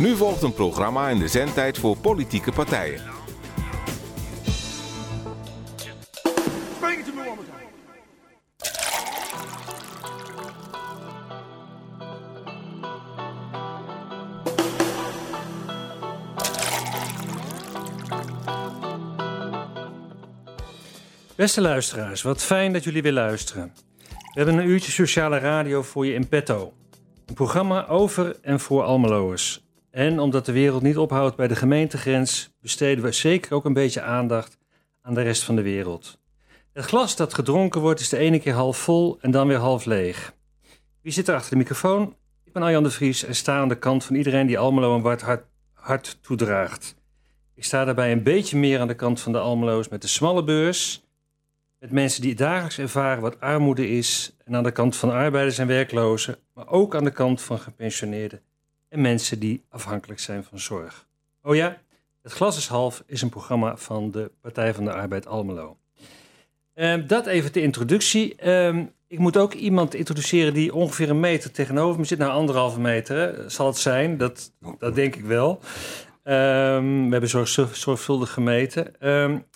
Nu volgt een programma in de zendtijd voor politieke partijen. Beste luisteraars, wat fijn dat jullie weer luisteren. We hebben een uurtje sociale radio voor je in petto. Een programma over en voor Almeloers. En omdat de wereld niet ophoudt bij de gemeentegrens, besteden we zeker ook een beetje aandacht aan de rest van de wereld. Het glas dat gedronken wordt is de ene keer half vol en dan weer half leeg. Wie zit er achter de microfoon? Ik ben Arjan de Vries en sta aan de kant van iedereen die Almelo een warm hart, toedraagt. Ik sta daarbij een beetje meer aan de kant van de Almeloos met de smalle beurs met mensen die dagelijks ervaren wat armoede is en aan de kant van arbeiders en werklozen, maar ook aan de kant van gepensioneerden en mensen die afhankelijk zijn van zorg. Oh ja, Het Glas is Half is een programma van de Partij van de Arbeid Almelo. Uh, dat even de introductie. Uh, ik moet ook iemand introduceren die ongeveer een meter tegenover me zit. Nou, anderhalve meter zal het zijn, dat, dat denk ik wel. Um, we hebben zorg, zorgvuldig gemeten.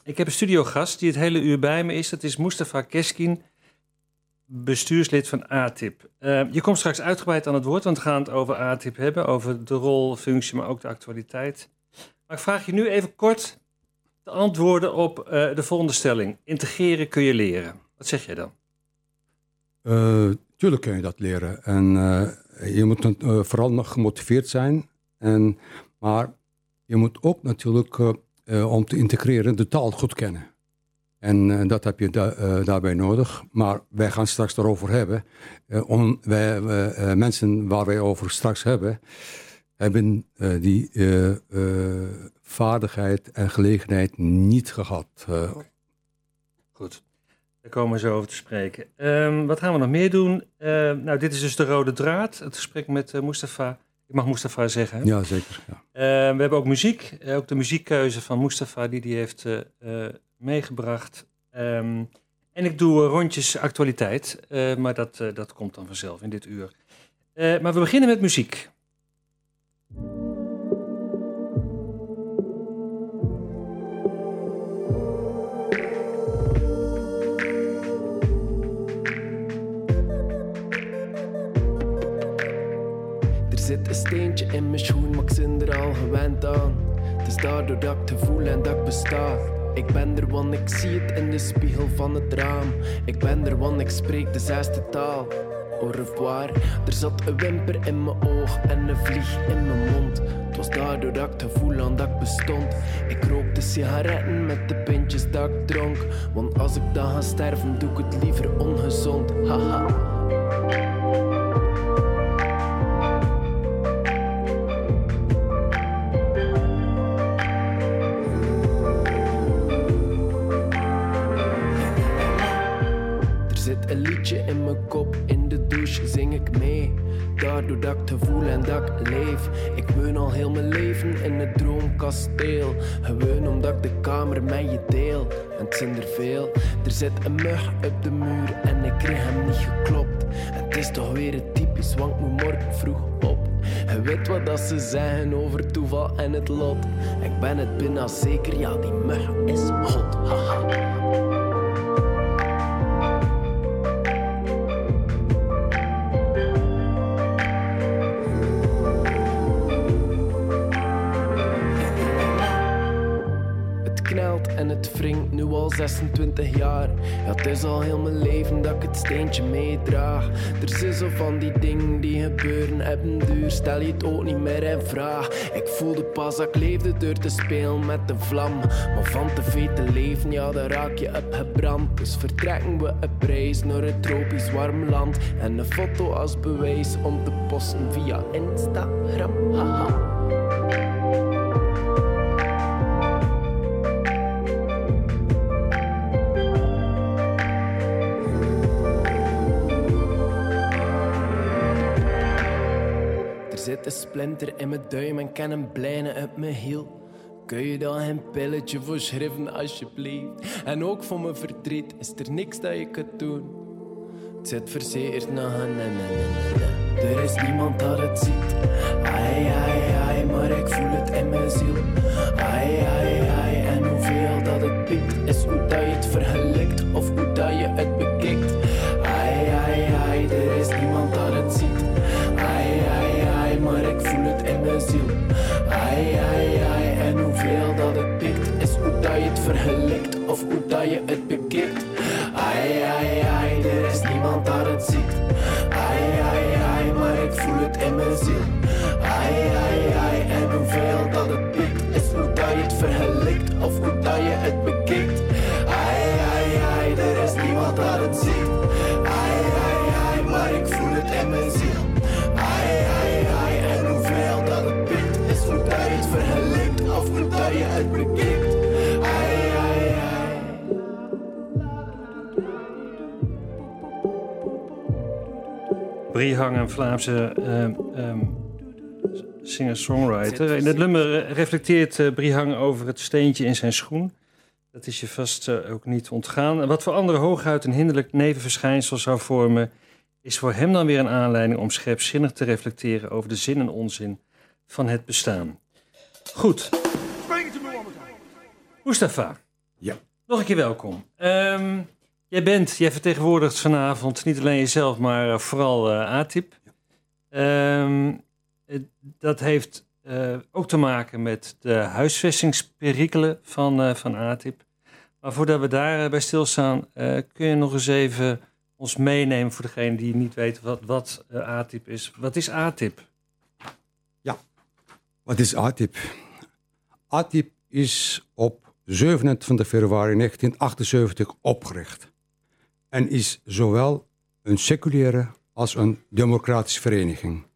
Ik heb een studiogast die het hele uur bij me is. Dat is Mustafa Keskin, bestuurslid van ATIP. Uh, je komt straks uitgebreid aan het woord, want we gaan het over ATIP hebben. Over de rol, functie, maar ook de actualiteit. Maar ik vraag je nu even kort te antwoorden op uh, de volgende stelling. Integreren kun je leren. Wat zeg jij dan? Uh, tuurlijk kun je dat leren. En je moet vooral nog gemotiveerd zijn. En, maar je moet ook natuurlijk, om te integreren, de taal goed kennen. En uh, dat heb je da uh, daarbij nodig. Maar wij gaan straks daarover hebben. On, wij, mensen waar wij over straks hebben, hebben die vaardigheid en gelegenheid niet gehad. Goed. Daar komen we zo over te spreken. Um, wat gaan we nog meer doen? nou, dit is dus de rode draad. Het gesprek met Mustafa ik mag Mustafa zeggen. Ja, zeker. Ja. Uh, we hebben ook muziek. Ook de muziekkeuze van Mustafa die die heeft meegebracht. Um, en ik doe rondjes actualiteit. maar dat, dat komt dan vanzelf in dit uur. maar we beginnen met muziek. zit een steentje in mijn schoen, maar ik er al gewend aan. Het is daardoor dat ik te voel en dat ik besta. Ik ben er, want ik zie het in de spiegel van het raam. Ik ben er, want ik spreek de zesde taal. Au revoir. Er zat een wimper in mijn oog en een vlieg in mijn mond. Het was daardoor dat ik te voel aan dat ik bestond. Ik rookte sigaretten met de pintjes dat ik dronk. Want als ik dan ga sterven, doe ik het liever ongezond. Haha. Dat ik te voel en dat ik leef. Ik woon al heel mijn leven in het droomkasteel. Gewoon omdat ik de kamer met je deel. En het zijn er veel. Er zit een mug op de muur en ik kreeg hem niet geklopt. Het is toch weer het typisch, want ik moet morgen vroeg op. Je weet wat dat ze zeggen over toeval en het lot. Ik ben het bijna zeker, ja, die mug is hot. Haha. Al 26 jaar. Ja, het is al heel mijn leven dat ik het steentje meedraag. Er zijn zo van die dingen die gebeuren, hebben duur. Stel je het ook niet meer in vraag. Ik voelde pas dat ik leefde door te spelen met de vlam. Maar van te veel te leven, ja, daar raak je op gebrand. Dus vertrekken we een prijs naar een tropisch warm land. En een foto als bewijs om te posten via Instagram. Haha. Een splinter in mijn duim en ken een blijne uit mijn hiel. Kun je dan een pilletje voor schrijven, alsjeblieft? En ook voor mijn verdriet is er niks dat je kunt doen. Het zit verzekerd na een en Er is niemand dat het ziet. Ai, ai, ai, maar maar ik voel het in mijn ziel. Ai, ai, ai, en hoeveel dat het piekt, is hoe dat je het vergelijkt of hoe dat je het bekijkt. Of hoe dat je het bekijkt. Ai, ai, ai, er is niemand dat het ziet. Ai, ai, ai, maar ik voel het in mijn ziel. Briehang, een Vlaamse ehm, ehm, singer-songwriter. In het nummer reflecteert Briehang over het steentje in zijn schoen. Dat is je vast eh, ook niet ontgaan. En wat voor anderen hooguit een hinderlijk nevenverschijnsel zou vormen, is voor hem dan weer een aanleiding om scherpzinnig te reflecteren over de zin en onzin van het bestaan. Goed. Mustafa. Ja. Nog een keer welkom. Ehm, jij bent, jij vertegenwoordigt vanavond niet alleen jezelf, maar eh, vooral eh ATIP. Ehm, eh, dat heeft ook te maken met de huisvestingsperikelen van, eh, van ATIP. Maar voordat we daarbij bij stilstaan, kun je nog eens even ons meenemen voor degene die niet weten wat, wat ATIP is. Wat is ATIP? Wat is ATIP? ATIP is op 27 februari 1978 opgericht. En is zowel een seculiere als een democratische vereniging.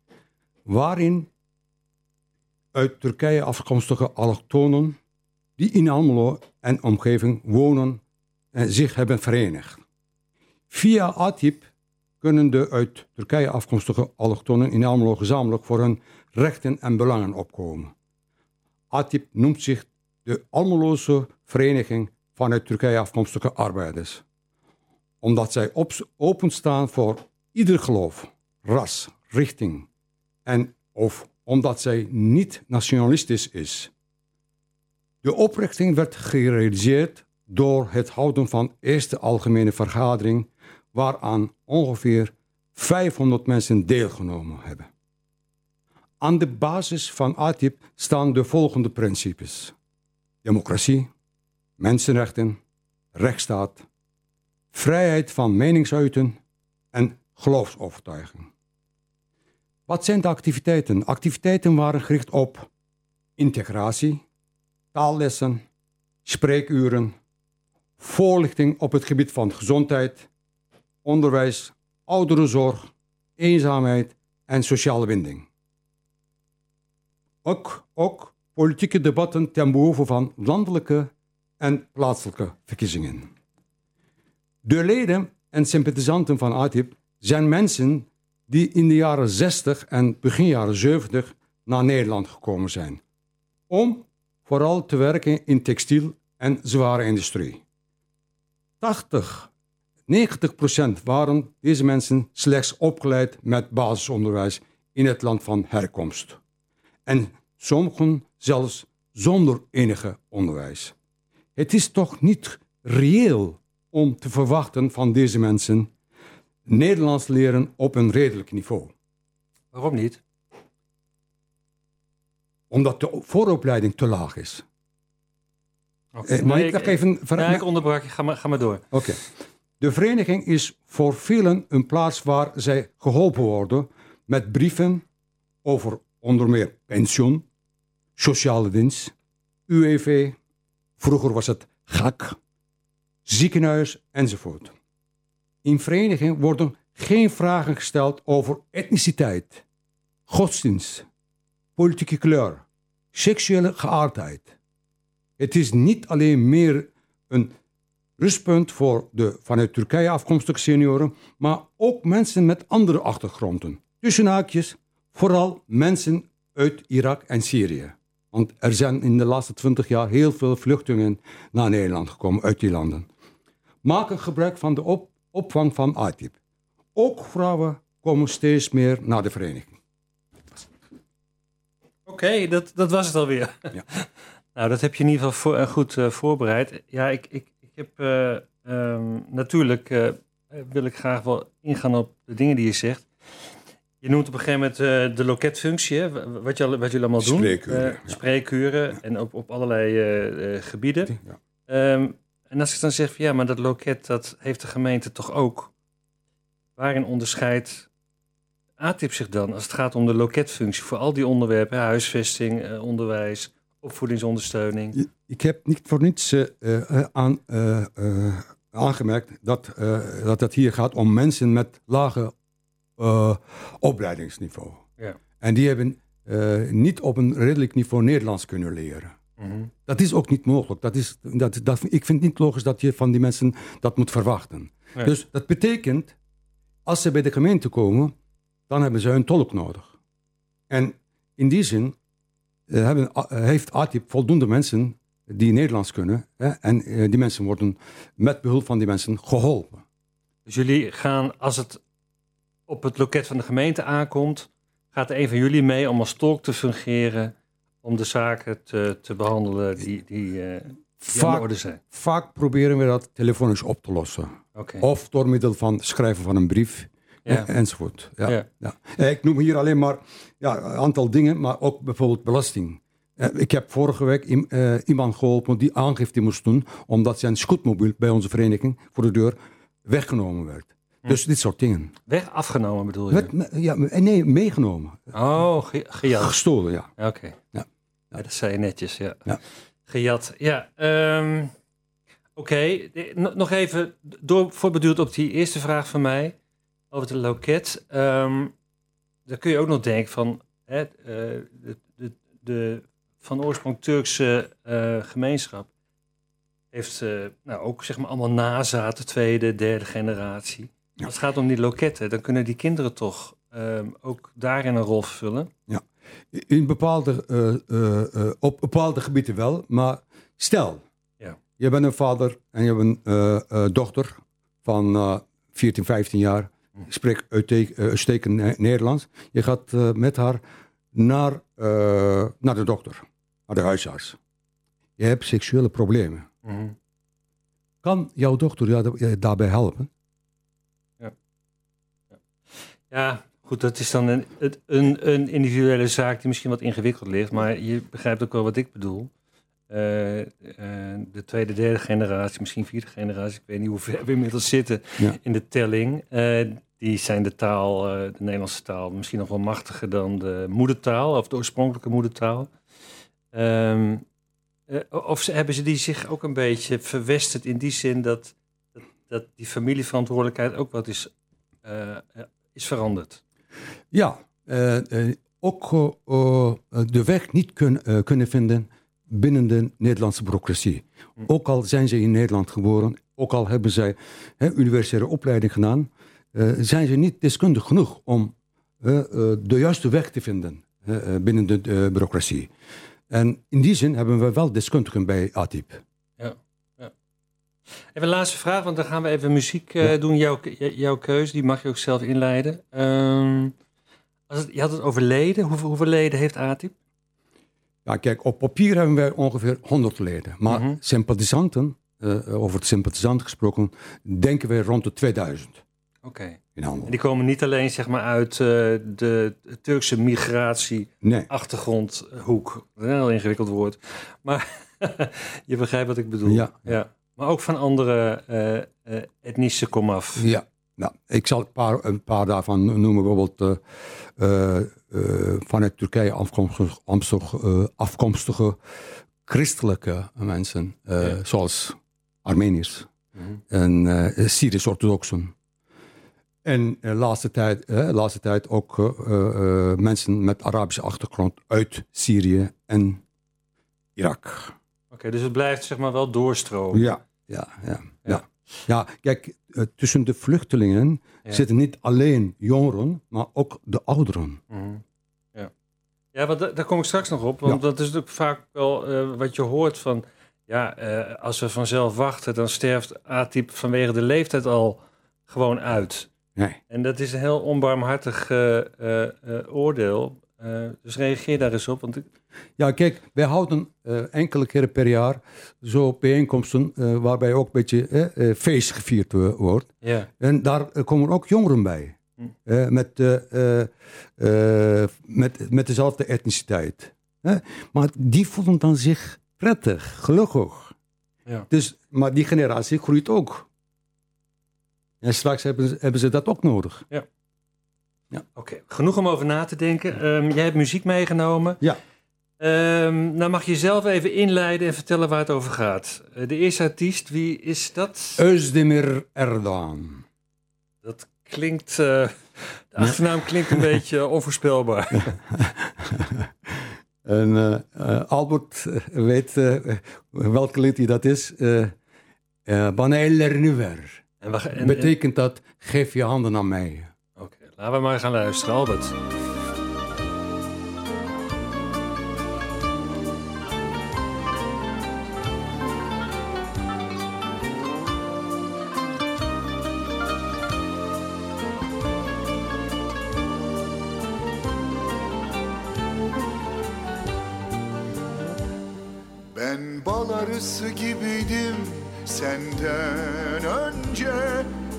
Waarin uit Turkije afkomstige allochtonen die in Almelo en omgeving wonen en zich hebben verenigd. Via ATIP kunnen de uit Turkije afkomstige allochtonen in Almelo gezamenlijk voor hun rechten en belangen opkomen. ATIP noemt zich de Almeloze Vereniging van uit Turkije afkomstige arbeiders. Omdat zij op- openstaan voor ieder geloof, ras, richting en of omdat zij niet nationalistisch is. De oprichting werd gerealiseerd door het houden van eerste algemene vergadering waaraan ongeveer 500 mensen deelgenomen hebben. Aan de basis van ATIP staan de volgende principes: democratie, mensenrechten, rechtsstaat, vrijheid van meningsuiten en geloofsovertuiging. Wat zijn de activiteiten? Activiteiten waren gericht op integratie, taallessen, spreekuren, voorlichting op het gebied van gezondheid, onderwijs, ouderenzorg, eenzaamheid en sociale binding. Ook, ook politieke debatten ten behoeve van landelijke en plaatselijke verkiezingen. De leden en sympathisanten van ATIP zijn mensen die in de jaren 60 en begin jaren 70 naar Nederland gekomen zijn. Om vooral te werken in textiel en zware industrie. 80, 90 procent waren deze mensen slechts opgeleid met basisonderwijs in het land van herkomst. En sommigen zelfs zonder enige onderwijs. Het is toch niet reëel om te verwachten van deze mensen Nederlands leren op een redelijk niveau. Waarom niet? Omdat de vooropleiding te laag is. Oké. Eh, mag Nee, ik nog even... ver- Ja, ik onderbrak je. Ga maar, ga maar door. Oké. De vereniging is voor velen een plaats waar zij geholpen worden met brieven over onder meer pensioen, sociale dienst, UWV, vroeger was het GAK, ziekenhuis enzovoort. In vereniging worden geen vragen gesteld over etniciteit, godsdienst, politieke kleur, seksuele geaardheid. Het is niet alleen meer een rustpunt voor de vanuit Turkije afkomstige senioren, maar ook mensen met andere achtergronden. Tussen haakjes, vooral mensen uit Irak en Syrië. Want er zijn in de laatste twintig jaar heel veel vluchtelingen naar Nederland gekomen uit die landen. Maken gebruik van de op- opvang van ATIP. Ook vrouwen komen steeds meer naar de vereniging. Oké, dat, dat was het alweer. Ja. nou, dat heb je in ieder geval voor, eh, goed eh, voorbereid. Ja, ik, ik, ik heb eh, ehm, natuurlijk wil ik graag wel ingaan op de dingen die je zegt. Je noemt op een gegeven moment de loketfunctie, hè, wat, je, wat jullie allemaal doen. Spreekuren, ja. Spreekuren en op, op allerlei gebieden. Ja. Ehm, en als ik dan zeg, van, ja, maar dat loket, dat heeft de gemeente toch ook. Waarin onderscheidt ATIP zich dan als het gaat om de loketfunctie voor al die onderwerpen, huisvesting, eh, onderwijs, opvoedingsondersteuning? Ik heb niet voor niets eh, eh, aan, aangemerkt dat, dat het hier gaat om mensen met lage opleidingsniveau. Ja. En die hebben niet op een redelijk niveau Nederlands kunnen leren. Mhm. Dat is ook niet mogelijk. Dat is, dat, dat, ik vind het niet logisch dat je van die mensen dat moet verwachten. Dus dat betekent, als ze bij de gemeente komen, dan hebben ze een tolk nodig. En in die zin eh, hebben, eh, heeft ATIP voldoende mensen die Nederlands kunnen. Hè, en eh, die mensen worden met behulp van die mensen geholpen. Dus jullie gaan, als het op het loket van de gemeente aankomt, gaat er een van jullie mee om als tolk te fungeren, om de zaken te, te behandelen die, die, eh, die Vaak, orde zijn. vaak proberen we dat telefonisch op te lossen. Of door middel van schrijven van een brief. Ja. eh, enzovoort. Ja, Ja. ja. Eh, Ik noem hier alleen maar ja, een aantal dingen, maar ook bijvoorbeeld belasting. Ik heb vorige week iem- iemand geholpen die aangifte moest doen, omdat zijn scootmobiel bij onze vereniging voor de deur weggenomen werd. Dus dit soort dingen. Weg afgenomen bedoel je? Werd, ja, nee, meegenomen. Oh, ge-. Gestolen, ja. Oké. Ja. Ja, dat zei je netjes, ja. Ja. Gejat, ja. ehm, Oké, no- nog even door, voorbeduurd op die eerste vraag van mij over de loket. Ehm dan kun je ook nog denken van hè, eh, de, de, de van oorsprong Turkse eh, gemeenschap heeft eh, nou, ook zeg maar allemaal nazaten, tweede, derde generatie. Ja. Als het gaat om die loketten, dan kunnen die kinderen toch ehm, ook daarin een rol vervullen. In bepaalde, eh, eh, eh, op bepaalde gebieden wel, maar stel, Ja. je bent een vader en je hebt een dochter van eh 14, 15 jaar, spreekt uite- eh, uitstekend Ne- Nederlands. Je gaat met haar naar, naar de dokter, naar de huisarts. Je hebt seksuele problemen. Kan jouw dochter jou da- daarbij helpen? Ja, goed, dat is dan een, een, een individuele zaak die misschien wat ingewikkeld ligt. Maar je begrijpt ook wel wat ik bedoel. Eh, eh, de tweede, derde generatie, misschien vierde generatie, ik weet niet hoe ver we inmiddels zitten Ja. in de telling. eh, die zijn de taal, de Nederlandse taal, misschien nog wel machtiger dan de moedertaal of de oorspronkelijke moedertaal. Ehm, eh, of ze, hebben ze die zich ook een beetje verwesterd in die zin dat, dat, dat die familieverantwoordelijkheid ook wat is, is veranderd? Ja, eh, eh, ook eh, de weg niet kun- kunnen vinden binnen de Nederlandse bureaucratie. Ook al zijn ze in Nederland geboren, ook al hebben zij hè, universitaire opleiding gedaan, zijn ze niet deskundig genoeg om de juiste weg te vinden binnen de bureaucratie. En in die zin hebben we wel deskundigen bij ATIP. Even een laatste vraag, want dan gaan we even muziek Ja. doen. Jouw, jouw keuze, die mag je ook zelf inleiden. Ehm, het, je had het over leden. Hoeveel, hoeveel leden heeft ATIP? Ja, kijk, op papier hebben wij ongeveer 100 leden. Maar Mhm. sympathisanten, eh, over het sympathisanten gesproken, denken we rond de 2000 Oké. in handel. En die komen niet alleen zeg maar, uit eh, de Turkse migratieachtergrondhoek. Nee. Een heel ingewikkeld woord. Maar je begrijpt wat ik bedoel. Ja. ja. Maar ook van andere eh, eh, etnische komaf. Ja, nou, ik zal een paar, een paar daarvan noemen. Bijvoorbeeld eh, eh, eh, vanuit Turkije afkomstige, afkomstige, afkomstige christelijke mensen, Ja. zoals Armeniërs Mhm. en Syrisch-orthodoxen. En de laatste, tijd, eh, laatste tijd ook mensen met Arabische achtergrond uit Syrië en Irak. Oké, dus het blijft zeg maar wel doorstromen. Ja, ja, ja. Ja. ja. Ja. kijk, eh, tussen de vluchtelingen Ja. zitten niet alleen jongeren, maar ook de ouderen. Mhm. Ja, ja want daar kom ik straks nog op. Want Ja. dat is natuurlijk vaak wel eh, wat je hoort van... Ja, eh, als we vanzelf wachten, dan sterft A-type vanwege de leeftijd al gewoon uit. Nee. En dat is een heel onbarmhartig oordeel. Dus reageer daar eens op. Want ik- Ja, kijk, wij houden eh, enkele keren per jaar zo bijeenkomsten eh, waarbij ook een beetje eh, feest gevierd wo- wordt. ja, En daar komen ook jongeren bij. Hm. Met, met, met dezelfde etniciteit. Maar die voelen dan zich prettig, gelukkig. Ja. Dus, maar die generatie groeit ook. En straks hebben ze, hebben ze dat ook nodig. oké. Genoeg om over na te denken. Ehm, jij hebt muziek meegenomen. Ja. Ehm, nou mag je zelf even inleiden en vertellen waar het over gaat. Eh, de eerste artiest, wie is dat? Özdemir Erdogan. Dat klinkt... eh, de achternaam klinkt een beetje onvoorspelbaar. En eh, Albert weet welke lied dat is. Bana eller nu ver. En we, gaan- en, en- Betekent dat, geef je handen aan mij. Oké, laten we maar gaan luisteren, Albert. Arısı gibiydim senden önce.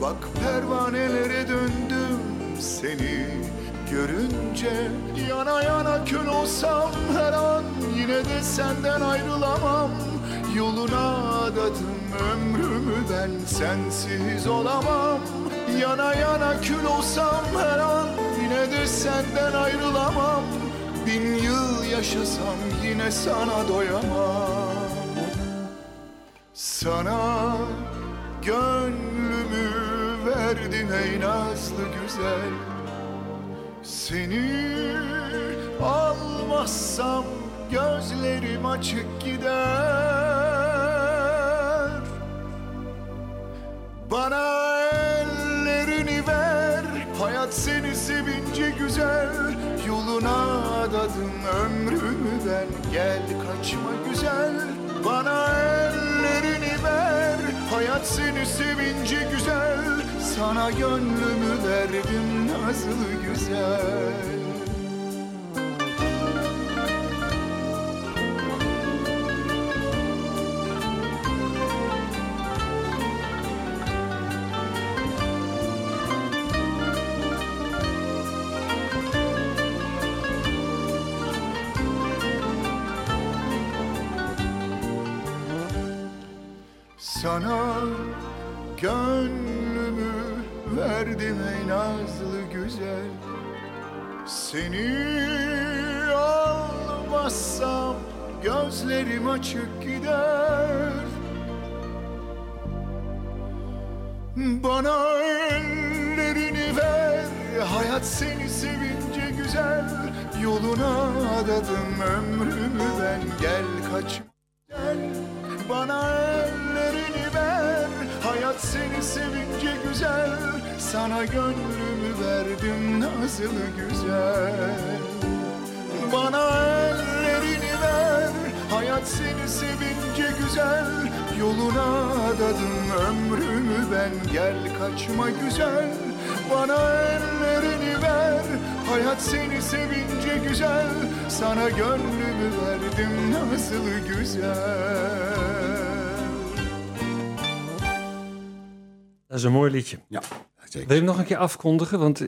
Bak pervanelere döndüm seni görünce. Yana yana kül olsam her an yine de senden ayrılamam. Yoluna adadım ömrümü ben sensiz olamam. Yana yana kül olsam her an yine de senden ayrılamam. Bin yıl yaşasam yine sana doyamam Sana gönlümü verdim ey nazlı güzel. Seni almazsam gözlerim açık gider. Bana ellerini ver Hayat seni sevince güzel. Yoluna adadım ömrümü ben Gel kaçma güzel. Bana ver Hayat seni sevince güzel. Sana gönlümü verdim nazlı güzel Seni almazsam gözlerim açık gider. Bana ellerini ver Hayat seni sevince güzel. Yoluna adadım ömrümü ben Gel kaç gel. Bana ellerini ver Hayat seni sevince güzel. Sana gönlümü verdim nazlı güzel. Bana ellerini ver. Hayat seni sevince güzel. Yoluna adadım ömrümü ben. Gel kaçma güzel. Bana ellerini ver. Hayat seni sevince güzel. Sana gönlümü verdim nasıl güzel is een mooi liedje. Ja, zeker. Wil je hem nog een keer afkondigen? Want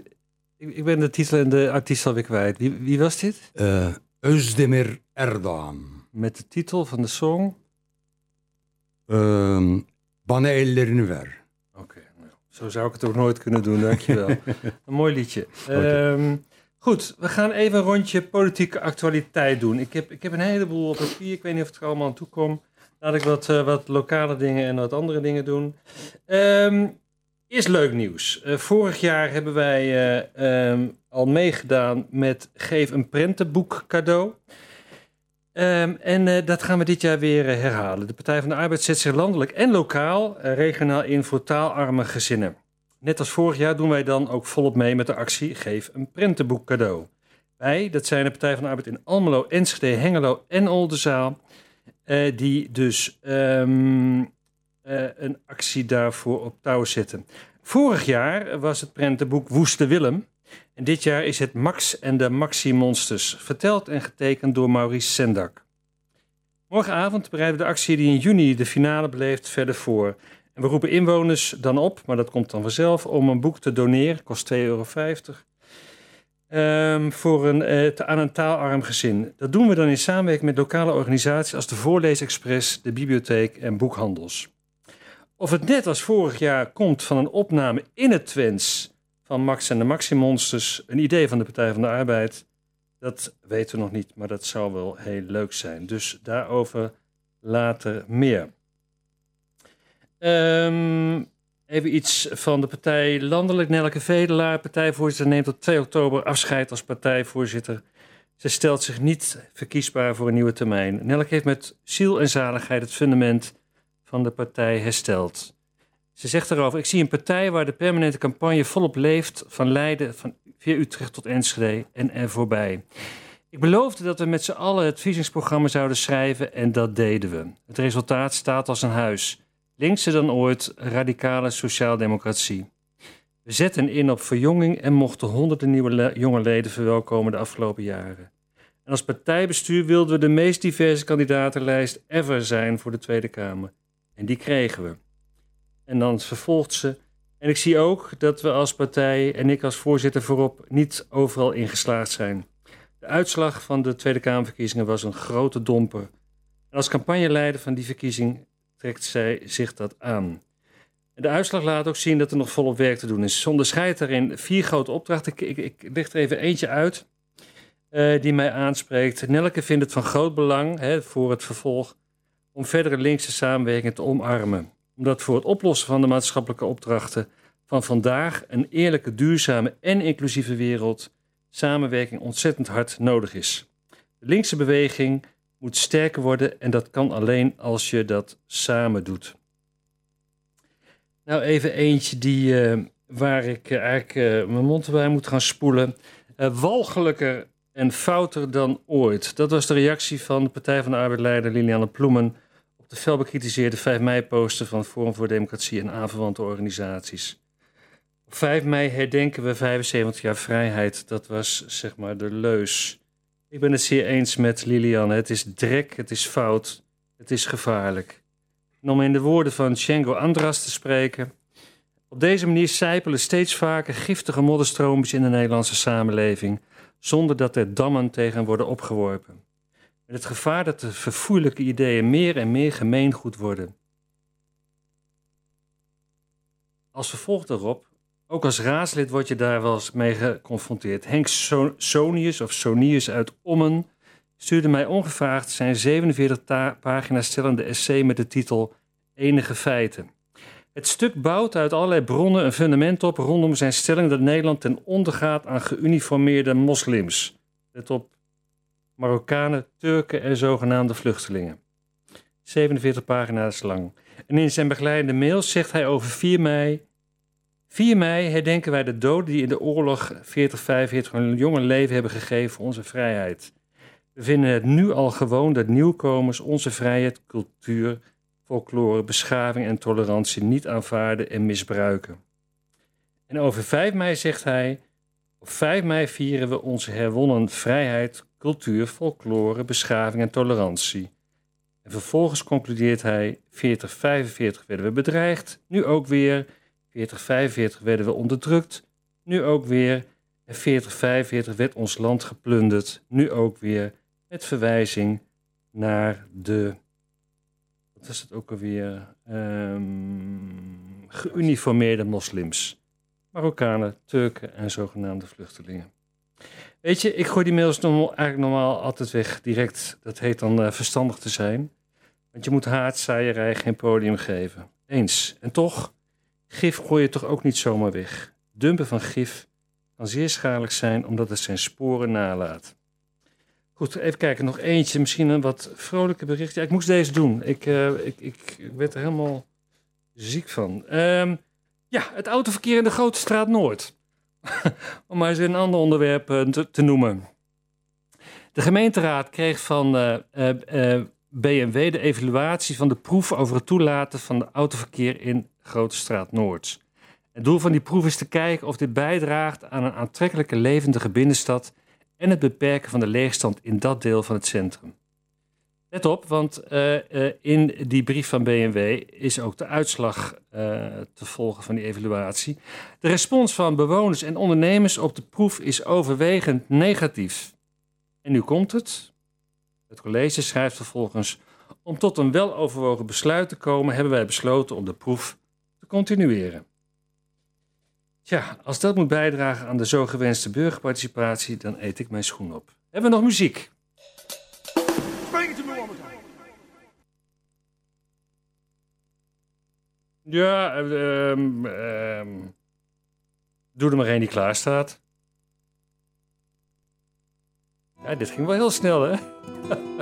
ik, ik ben de titel en de artiest alweer kwijt. Wie, wie was dit? Eh Özdemir Erdogan. Met de titel van de song? Ehm, Bana ellerini ver. Oké, nou, zo zou ik het ook nooit kunnen doen, dankjewel. een mooi liedje. Ehm, goed, we gaan even een rondje politieke actualiteit doen. Ik heb, ik heb een heleboel op papier, ik weet niet of ik er allemaal aan toe kom. Laat ik wat, eh, wat lokale dingen en wat andere dingen doen. Ehm eerst leuk nieuws. Eh, vorig jaar hebben wij eh, ehm, al meegedaan met Geef een prentenboek cadeau. Ehm, en eh, dat gaan we dit jaar weer herhalen. De Partij van de Arbeid zet zich landelijk en lokaal regionaal in voor taalarme gezinnen. Net als vorig jaar doen wij dan ook volop mee met de actie Geef een prentenboek cadeau. Wij, dat zijn de Partij van de Arbeid in Almelo, Enschede, Hengelo en Oldenzaal, die dus ehm, eh, een actie daarvoor op touw zetten. Vorig jaar was het prentenboek Woeste Willem. En dit jaar is het Max en de Maxi Monsters, verteld en getekend door Maurice Sendak. Morgenavond bereiden we de actie die in juni de finale beleeft verder voor. En we roepen inwoners dan op, maar dat komt dan vanzelf, om een boek te doneren, kost 2,50 euro. Um, voor een, uh, te, aan een taalarm gezin. Dat doen we dan in samenwerking met lokale organisaties als de Voorleesexpress, de bibliotheek en boekhandels. Of het net als vorig jaar komt van een opname in het Twents van Max en de Maximonsters, een idee van de Partij van de Arbeid, dat weten we nog niet, maar dat zou wel heel leuk zijn. Dus daarover later meer. Um, even iets van de partij Landelijk. Nelke Vedelaar, partijvoorzitter, neemt op 2 oktober afscheid als partijvoorzitter. Ze stelt zich niet verkiesbaar voor een nieuwe termijn. Nelke heeft met ziel en zaligheid het fundament van de partij hersteld. Ze zegt erover: Ik zie een partij waar de permanente campagne volop leeft, van Leiden, van via Utrecht tot Enschede en er voorbij. Ik beloofde dat we met z'n allen het verkiezingsprogramma zouden schrijven en dat deden we. Het resultaat staat als een huis. Linkser dan ooit, radicale sociaaldemocratie. We zetten in op verjonging en mochten honderden nieuwe jonge leden verwelkomen de afgelopen jaren. En als partijbestuur wilden we de meest diverse kandidatenlijst ever zijn voor de Tweede Kamer. En die kregen we. En dan vervolgt ze. En ik zie ook dat we als partij en ik als voorzitter voorop niet overal ingeslaagd zijn. De uitslag van de Tweede Kamerverkiezingen was een grote domper. Als campagneleider van die verkiezing trekt zij zich dat aan. De uitslag laat ook zien dat er nog volop werk te doen is. Ze onderscheidt daarin vier grote opdrachten. Ik, ik, er even eentje uit uh, die mij aanspreekt. Nelke vindt het van groot belang hè, voor het vervolg om verdere linkse samenwerking te omarmen. Omdat voor het oplossen van de maatschappelijke opdrachten van vandaag een eerlijke, duurzame en inclusieve wereld samenwerking ontzettend hard nodig is. De linkse beweging moet sterker worden en dat kan alleen als je dat samen doet. Nou, even eentje die, uh, waar ik uh, eigenlijk uh, mijn mond bij moet gaan spoelen. walgelijker en fouter dan ooit. Dat was de reactie van de Partij van de Arbeid-leider Liliane Ploemen op de fel bekritiseerde 5 mei-poster van Forum voor Democratie en aanverwante organisaties. Op 5 mei herdenken we 75 jaar vrijheid. Dat was zeg maar de leus. Ik ben het zeer eens met Liliane. Het is drek, het is fout, het is gevaarlijk. En om in de woorden van Django Andras te spreken. Op deze manier sijpelen steeds vaker giftige modderstroompjes in de Nederlandse samenleving, zonder dat er dammen tegen worden opgeworpen. Met het gevaar dat de verfoeilijke ideeën meer en meer gemeengoed worden. Als vervolg daarop ook als raadslid word je daar wel eens mee geconfronteerd. Henk Sonius of Sonius uit Ommen stuurde mij ongevraagd zijn 47 pagina's stellende essay met de titel Enige feiten. Het stuk bouwt uit allerlei bronnen een fundament op rondom zijn stelling dat Nederland ten onder gaat aan geuniformeerde moslims. Let op Marokkanen, Turken en zogenaamde vluchtelingen. 47 pagina's lang. En in zijn begeleidende mail zegt hij over 4 mei 4 mei herdenken wij de doden die in de oorlog 40-45 hun jonge leven hebben gegeven voor onze vrijheid. We vinden het nu al gewoon dat nieuwkomers onze vrijheid, cultuur, folklore, beschaving en tolerantie niet aanvaarden en misbruiken. En over 5 mei zegt hij: Op 5 mei vieren we onze herwonnen vrijheid, cultuur, folklore, beschaving en tolerantie. En vervolgens concludeert hij: 40-45 werden we bedreigd, nu ook weer. 40, 45 werden we onderdrukt, nu ook weer. En 40, 45 werd ons land geplunderd, nu ook weer. Met verwijzing naar de. Wat is het ook alweer? Um, geuniformeerde moslims. Marokkanen, Turken en zogenaamde vluchtelingen. Weet je, ik gooi die mails normaal, eigenlijk normaal altijd weg, direct. Dat heet dan uh, verstandig te zijn. Want je moet haatzaaierij geen podium geven. Eens. En toch, Gif gooi je toch ook niet zomaar weg. Dumpen van gif kan zeer schadelijk zijn omdat het zijn sporen nalaat. Goed, even kijken. Nog eentje, misschien een wat vrolijke bericht. Ja, ik moest deze doen. Ik, uh, ik, ik, werd er helemaal ziek van. Um, ja, het autoverkeer in de Grote Straat Noord. Om maar eens een ander onderwerp uh, te, te, noemen. De gemeenteraad kreeg van uh, BMW de evaluatie van de proef over het toelaten van de autoverkeer in Grote Straat Noord. Het doel van die proef is te kijken of dit bijdraagt aan een aantrekkelijke levendige binnenstad en het beperken van de leegstand in dat deel van het centrum. Let op, want eh, eh, in die brief van BMW is ook de uitslag eh, te volgen van die evaluatie. De respons van bewoners en ondernemers op de proef is overwegend negatief. En nu komt het. Het college schrijft vervolgens: Om tot een weloverwogen besluit te komen, hebben wij besloten om de proef te continueren. Tja, als dat moet bijdragen aan de zo gewenste burgerparticipatie, dan eet ik mijn schoen op. Hebben we nog muziek? Ja, ehm, doe er maar één die klaar staat. Ja, dit ging wel heel snel, hè?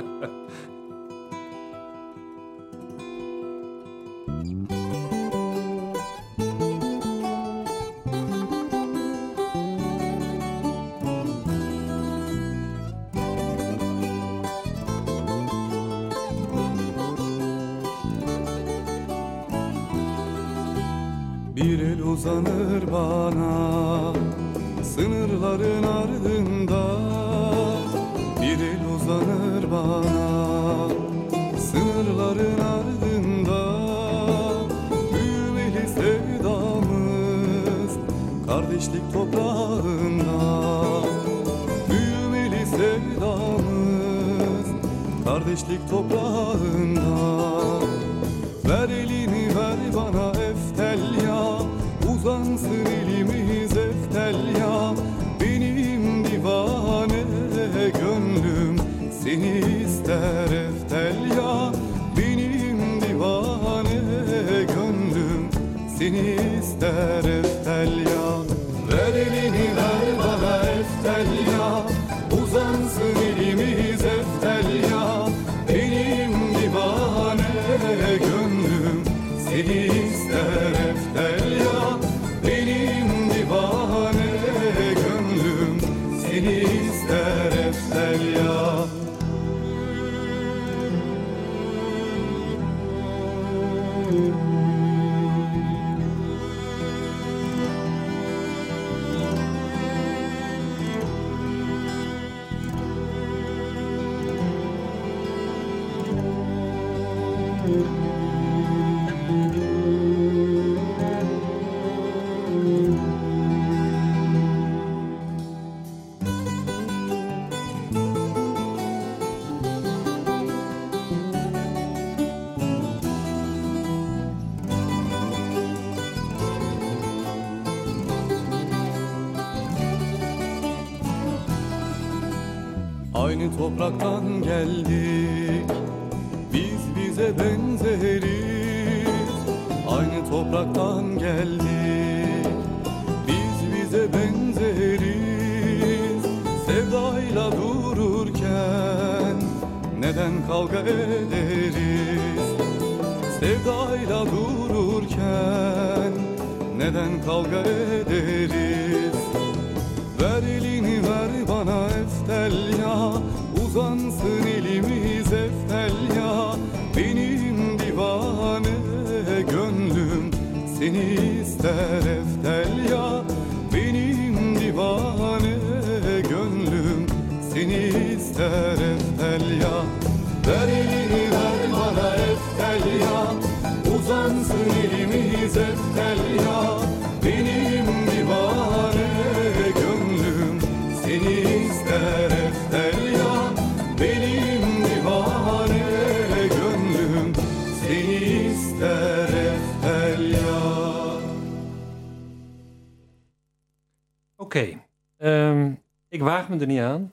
ik waag me er niet aan.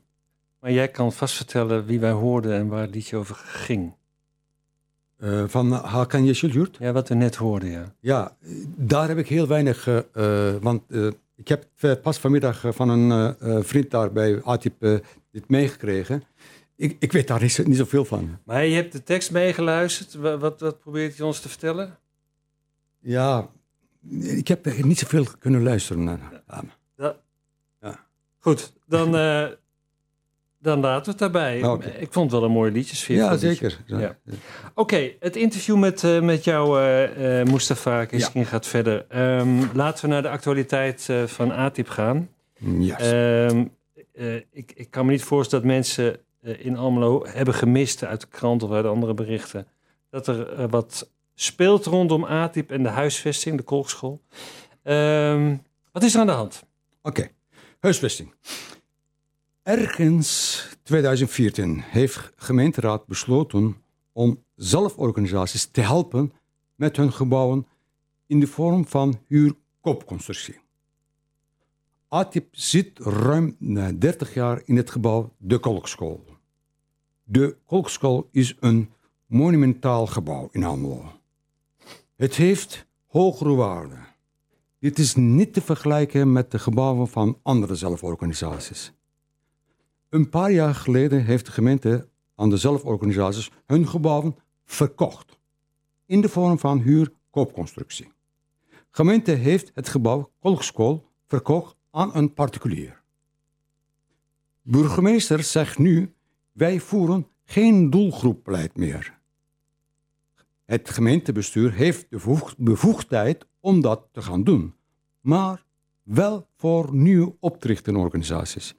Maar jij kan vast vertellen wie wij hoorden en waar het liedje over ging. Eh, van Hakan Yeşilyurt. Ja, wat we net hoorden, ja. Ja, daar heb ik heel weinig, eh, eh, want ik heb pas vanmiddag van een vriend daar bij ATIP dit meegekregen. Ik, ik weet daar niet, niet zoveel van. Maar je hebt de tekst meegeluisterd. Wa- Wat, wat probeert hij ons te vertellen? Ja, ik heb niet zoveel kunnen luisteren naar. Ja. Goed, dan, eh, dan laten we het daarbij. Oké. Ik vond het wel een mooie liedjesfeer. Ja, zeker. Ja. Oké, het interview met, eh, met jou, eh Mustafa Kiskin, gaat verder. Ehm, laten we naar de actualiteit van ATIP gaan. Yes. Ehm, eh, ik, ik kan me niet voorstellen dat mensen in Almelo hebben gemist uit de krant of uit andere berichten. Dat er wat speelt rondom ATIP en de huisvesting, de kolkschool. Ehm, wat is er aan de hand? Oké, huisvesting. Ergens 2014 heeft gemeenteraad besloten om zelforganisaties te helpen met hun gebouwen in de vorm van huurkoopconstructie. ATIP zit ruim na 30 jaar in het gebouw De Kolkschool. De Kolkschool is een monumentaal gebouw in Almelo. Het heeft hogere waarde. Dit is niet te vergelijken met de gebouwen van andere zelforganisaties. Een paar jaar geleden heeft de gemeente aan de zelforganisaties hun gebouwen verkocht. In de vorm van huur-koopconstructie. Gemeente heeft het gebouw Kolkschool verkocht aan een particulier. Burgemeester zegt nu, wij voeren geen doelgroepbeleid meer. Het gemeentebestuur heeft de bevoeg- bevoegdheid om dat te gaan doen, maar wel voor nieuwe optrichtingorganisaties.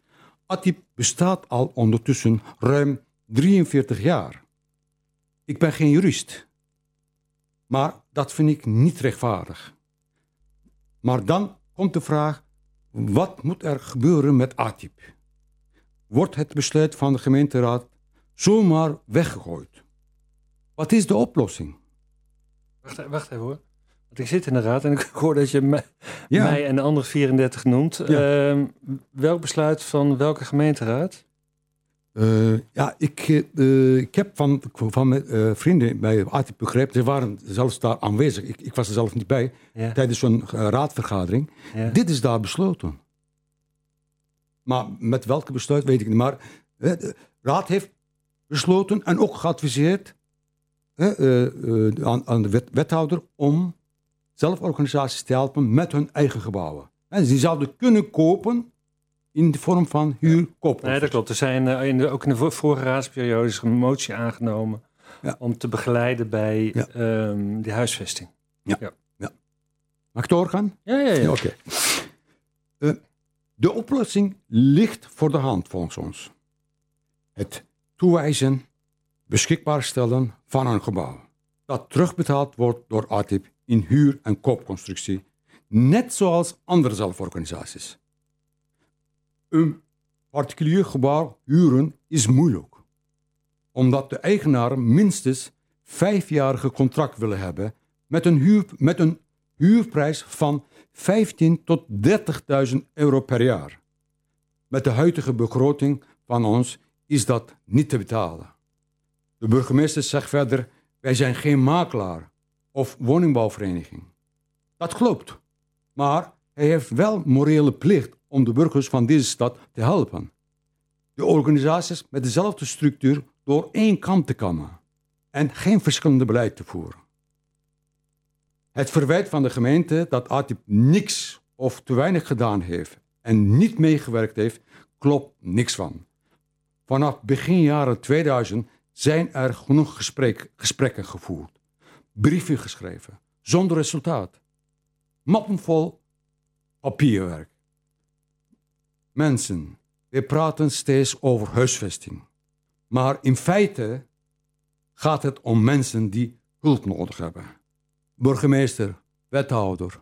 ATIP bestaat al ondertussen ruim 43 jaar. Ik ben geen jurist, maar dat vind ik niet rechtvaardig. Maar dan komt de vraag, wat moet er gebeuren met ATIP? Wordt het besluit van de gemeenteraad zomaar weggegooid? Wat is de oplossing? Wacht, e- wacht even hoor. Want ik zit in de raad en ik hoor dat je mij, Ja. mij en de andere 34 noemt. Ehm, welk besluit van welke gemeenteraad? Eh, ja, ik, eh, eh, ik heb van, van mijn eh, vrienden bij ATIP begrepen, ze waren zelfs daar aanwezig. Ik, ik was er zelf niet bij Ja. tijdens zo'n eh, raadvergadering. Ja. Dit is daar besloten. Maar met welke besluit weet ik niet. Maar eh, de raad heeft besloten en ook geadviseerd eh, eh, eh, aan, aan de wet- wethouder om zelforganisaties te helpen met hun eigen gebouwen. En die zouden kunnen kopen in de vorm van huurkoop. Nee, dat klopt. Er zijn eh, in de, ook in de vor- vorige raadsperiode is een motie aangenomen Ja. om te begeleiden bij Ja. ehm, die huisvesting. Mag ik doorgaan? Ja, ja, ja. Ja, Oké. Eh, de oplossing ligt voor de hand volgens ons. Het toewijzen, beschikbaar stellen van een gebouw. Dat terugbetaald wordt door ATIP in huur- en koopconstructie. Net zoals andere zelforganisaties. Een particulier gebouw huren is moeilijk. Omdat de eigenaren minstens vijfjarige contract willen hebben met een, huur, met een huurprijs van 15 tot 30.000 euro per jaar. Met de huidige begroting van ons is dat niet te betalen. De burgemeester zegt verder: wij zijn geen makelaar of woningbouwvereniging. Dat klopt, maar hij heeft wel morele plicht om de burgers van deze stad te helpen. De organisaties met dezelfde structuur door één kam te kammen en geen verschillende beleid te voeren. Het verwijt van de gemeente dat ATIP niks of te weinig gedaan heeft en niet meegewerkt heeft, klopt niks van. Vanaf begin jaren 2000 zijn er genoeg gesprek- gesprekken gevoerd, brieven geschreven, zonder resultaat. Mappen vol papierwerk. Mensen, we praten steeds over huisvesting. Maar in feite gaat het om mensen die hulp nodig hebben burgemeester, wethouder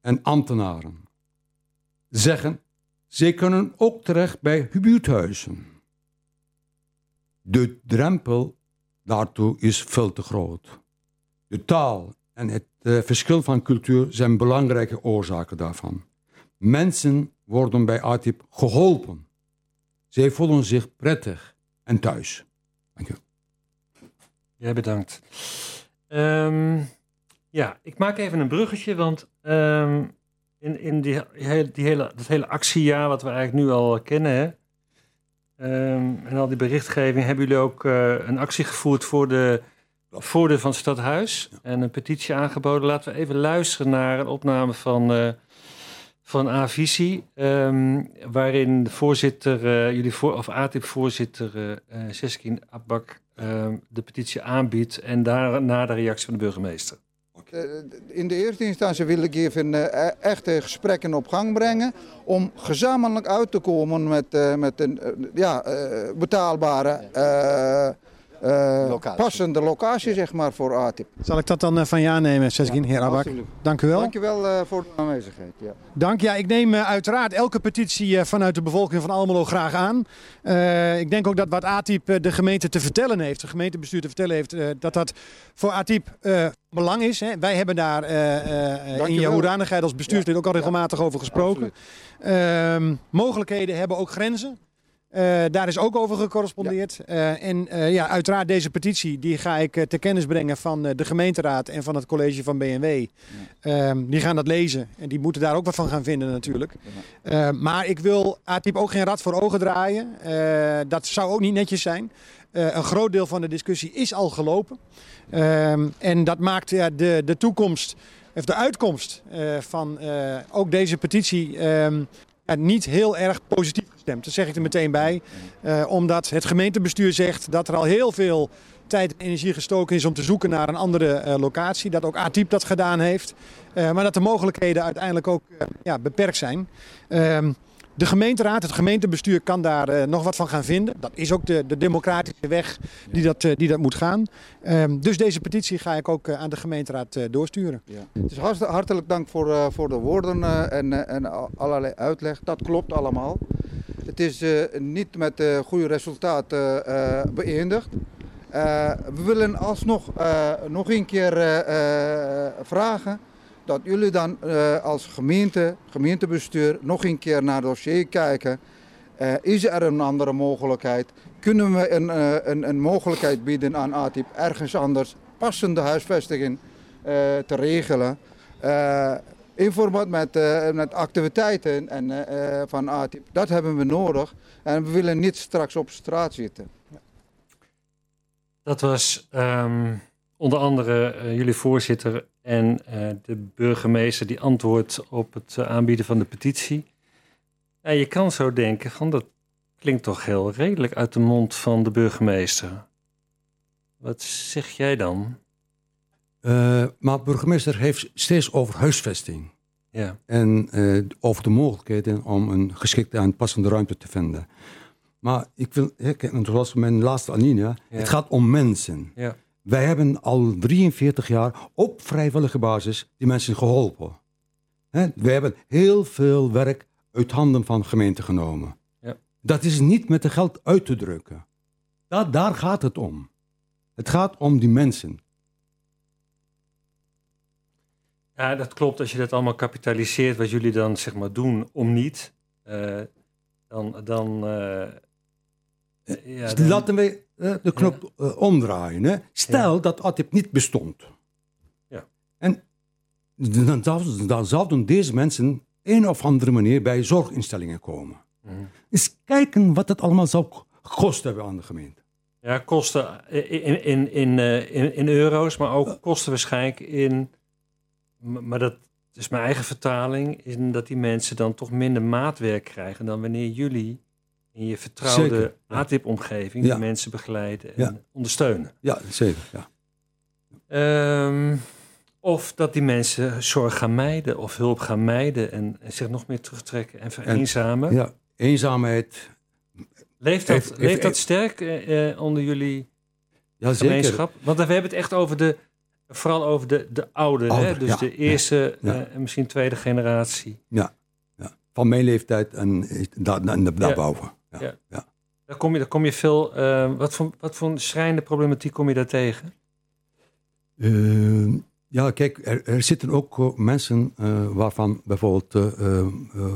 en ambtenaren zeggen, zij kunnen ook terecht bij buurthuizen. De drempel daartoe is veel te groot. De taal en het eh, verschil van cultuur zijn belangrijke oorzaken daarvan. Mensen worden bij ATIP geholpen. Zij voelen zich prettig en thuis. Dank u. Jij bedankt. Ehm, ja, ik maak even een bruggetje, want ehm, in, in die, die hele, dat hele actiejaar wat we eigenlijk nu al kennen, hè, ehm, en al die berichtgeving, hebben jullie ook eh, een actie gevoerd voor de voordeur van het stadhuis en een petitie aangeboden. Laten we even luisteren naar een opname van, eh, van A-visie, ehm, waarin de voorzitter, eh, jullie voor, of ATIP-voorzitter uh, Seskin Abbak ehm, de petitie aanbiedt en daarna de reactie van de burgemeester. In de eerste instantie wil ik even uh, echte gesprekken op gang brengen om gezamenlijk uit te komen met, met een ja, betaalbare locatie. passende locatie zeg maar, voor ATIP. Zal ik dat dan uh, van je aannemen, Seskin, ja, heer Abak? Dank u wel. Dank u wel uh, voor de aanwezigheid. Ja. Dank. Ja, ik neem uiteraard elke petitie vanuit de bevolking van Almelo graag aan. ik denk ook dat wat ATIP de gemeente te vertellen heeft, de gemeentebestuur te vertellen heeft, dat dat voor ATIP belang is. Hè. Wij hebben daar in je hoedanigheid als bestuurslid ja. ook al regelmatig over gesproken. Ehm, mogelijkheden hebben ook grenzen. Uh, daar is ook over gecorrespondeerd. Ja. Uh, en uh, ja, uiteraard deze petitie die ga ik ter kennis brengen van de gemeenteraad en van het college van BNW. Ja. Ehm, die gaan dat lezen en die moeten daar ook wat van gaan vinden natuurlijk. Ja. maar ik wil ATIP ook geen rad voor ogen draaien. dat zou ook niet netjes zijn. een groot deel van de discussie is al gelopen. Ehm, en dat maakt ja, de, de toekomst, of de uitkomst van ook deze petitie... Um, niet heel erg positief gestemd. Dat zeg ik er meteen bij. Uh, omdat het gemeentebestuur zegt dat er al heel veel tijd en energie gestoken is om te zoeken naar een andere uh, locatie. Dat ook ATIP dat gedaan heeft. Uh, maar dat de mogelijkheden uiteindelijk ook ja, beperkt zijn. Ehm, de gemeenteraad, het gemeentebestuur kan daar nog wat van gaan vinden. Dat is ook de, de democratische weg die dat, die dat moet gaan. Um, dus deze petitie ga ik ook aan de gemeenteraad doorsturen. Ja. Dus hartelijk dank voor, voor de woorden en, en allerlei uitleg. Dat klopt allemaal. Het is niet met goede resultaten beëindigd. we willen alsnog nog een keer vragen dat jullie dan als gemeente, gemeentebestuur nog een keer naar het dossier kijken. Is er een andere mogelijkheid? Kunnen we een, een, een, mogelijkheid bieden aan ATIP ergens anders passende huisvesting te regelen? In verband met, met activiteiten en, van ATIP. Dat hebben we nodig. En we willen niet straks op straat zitten. Dat was um, onder andere jullie voorzitter en de burgemeester die antwoordt op het aanbieden van de petitie. En je kan zo denken van dat klinkt toch heel redelijk uit de mond van de burgemeester. Wat zeg jij dan? Uh, maar burgemeester heeft steeds over huisvesting. Ja. En over de mogelijkheden om een geschikte en passende ruimte te vinden. Maar ik wil, zoals mijn laatste alinea, ja. het gaat om mensen. Ja. Wij hebben al 43 jaar op vrijwillige basis die mensen geholpen. We hebben heel veel werk uit handen van gemeenten genomen. Ja. Dat is niet met de geld uit te drukken. Dat, daar gaat het om. Het gaat om die mensen. Ja, dat klopt. Als je dat allemaal kapitaliseert, wat jullie dan zeg maar doen om niet, uh, dan. dan uh, ja, dan... Laten we de knop ja. omdraaien. Hè. Stel ja. dat ATIP niet bestond. Ja. En dan, dan zouden deze mensen een of andere manier bij zorginstellingen komen. Mm. Eens kijken wat het allemaal zou kosten hebben aan de gemeente. Ja, kosten in, in, in, in, in euro's, maar ook kosten waarschijnlijk in. Maar dat is mijn eigen vertaling, in dat die mensen dan toch minder maatwerk krijgen dan wanneer jullie in je vertrouwde ATIP-omgeving ja. mensen begeleiden en ja. ondersteunen. Ja, zeker. Ja. Um, of dat die mensen zorg gaan mijden of hulp gaan mijden en, en zich nog meer terugtrekken en vereenzamen. En, ja, eenzaamheid. Leeft dat, heeft, leeft dat sterk uh, onder jullie ja, gemeenschap? Zeker. Want we hebben het echt over de, vooral over de, de oude, Ouder, hè? dus ja, de eerste en uh, misschien tweede generatie. Ja, ja. van mijn leeftijd en daarboven. Ja, ja. ja. Daar, kom je, daar kom je veel. Uh, wat, voor, wat voor schrijnende problematiek kom je daar tegen? Uh, ja, kijk, er, er zitten ook uh, mensen waarvan bijvoorbeeld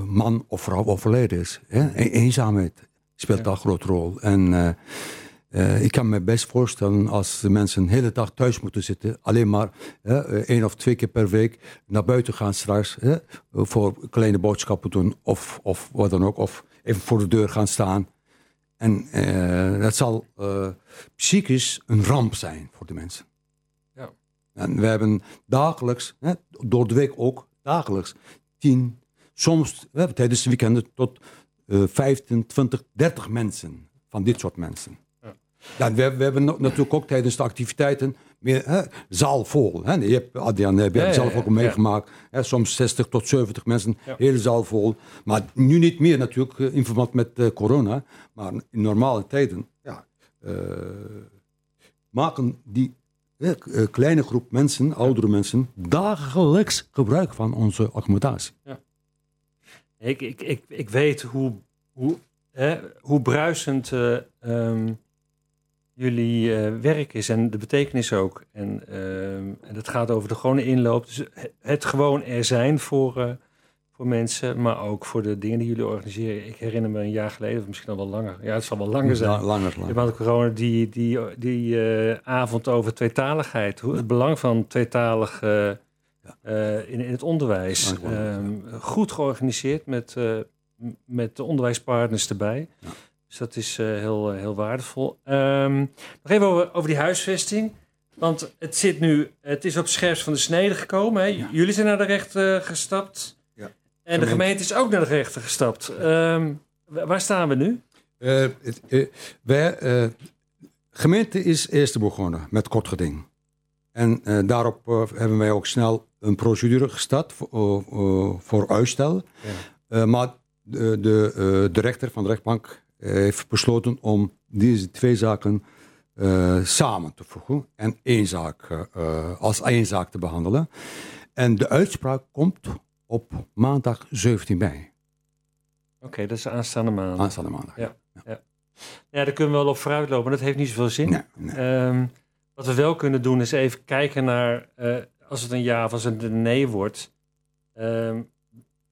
man of vrouw overleden is. Hè? E eenzaamheid speelt daar een grote rol. En ik kan me best voorstellen als de mensen een hele dag thuis moeten zitten, alleen maar één of twee keer per week naar buiten gaan straks voor kleine boodschappen doen of, of wat dan ook. Of even voor de deur gaan staan. En uh, dat zal uh, psychisch een ramp zijn voor de mensen. Ja. En we hebben dagelijks, door de week ook, dagelijks 10, soms tijdens de weekenden tot eh 15, 20, 30 mensen. Van dit soort mensen. Ja. Ja, we, we hebben na- natuurlijk ook tijdens de activiteiten meer hè, zaal vol. Hè. Je hebt, Adrian, heb je Ja, ja, zelf ja, ook meegemaakt. Hè, soms 60 tot 70 mensen, Ja. hele zaal vol. Maar nu niet meer natuurlijk eh, in verband met eh, corona. Maar in normale tijden ja, eh, maken die kleine groep mensen, oudere mensen, dagelijks gebruik van onze accommodatie. Ik, ik, ik, ik weet hoe, hoe, hè, hoe bruisend eh, ehm, jullie eh, werk is en de betekenis ook. En, ehm, en dat gaat over de gewone inloop. Dus het, het gewoon er zijn voor, eh, voor mensen, maar ook voor de dingen die jullie organiseren. Ik herinner me een jaar geleden, of misschien al wel langer. Ja, het zal wel langer zijn. La- langer, Je langer. had corona die, die, die eh, avond over tweetaligheid. Hoe, het belang van tweetalig in, in het onderwijs. Ehm, goed georganiseerd met, met de onderwijspartners erbij. Ja. Dus dat is eh, heel, eh, heel waardevol. Ehm, nog even over, over die huisvesting. Want het zit nu, het is op scherps van de snede gekomen. Hè? Ja. Jullie zijn naar de rechter gestapt. Ja. En de Gemeente. is ook naar de rechter gestapt. Ehm, wa- waar staan we nu? Het, eh, wij, gemeente is eerst begonnen met kort geding. En daarop hebben wij ook snel een procedure gestart voor, voor uitstel. Eh, maar de, de, de rechter van de rechtbank heeft besloten om deze twee zaken eh, samen te voegen en één zaak, eh, eh, als één zaak te behandelen. En de uitspraak komt op maandag 17 mei, Oké, dat is aanstaande maand. aanstaande maandag. Ja. Ja, daar kunnen we wel op vooruitlopen, maar dat heeft niet zoveel zin. Nee, nee. Ehm, wat we wel kunnen doen is even kijken naar, eh, als het een ja of als het een nee wordt. Ehm,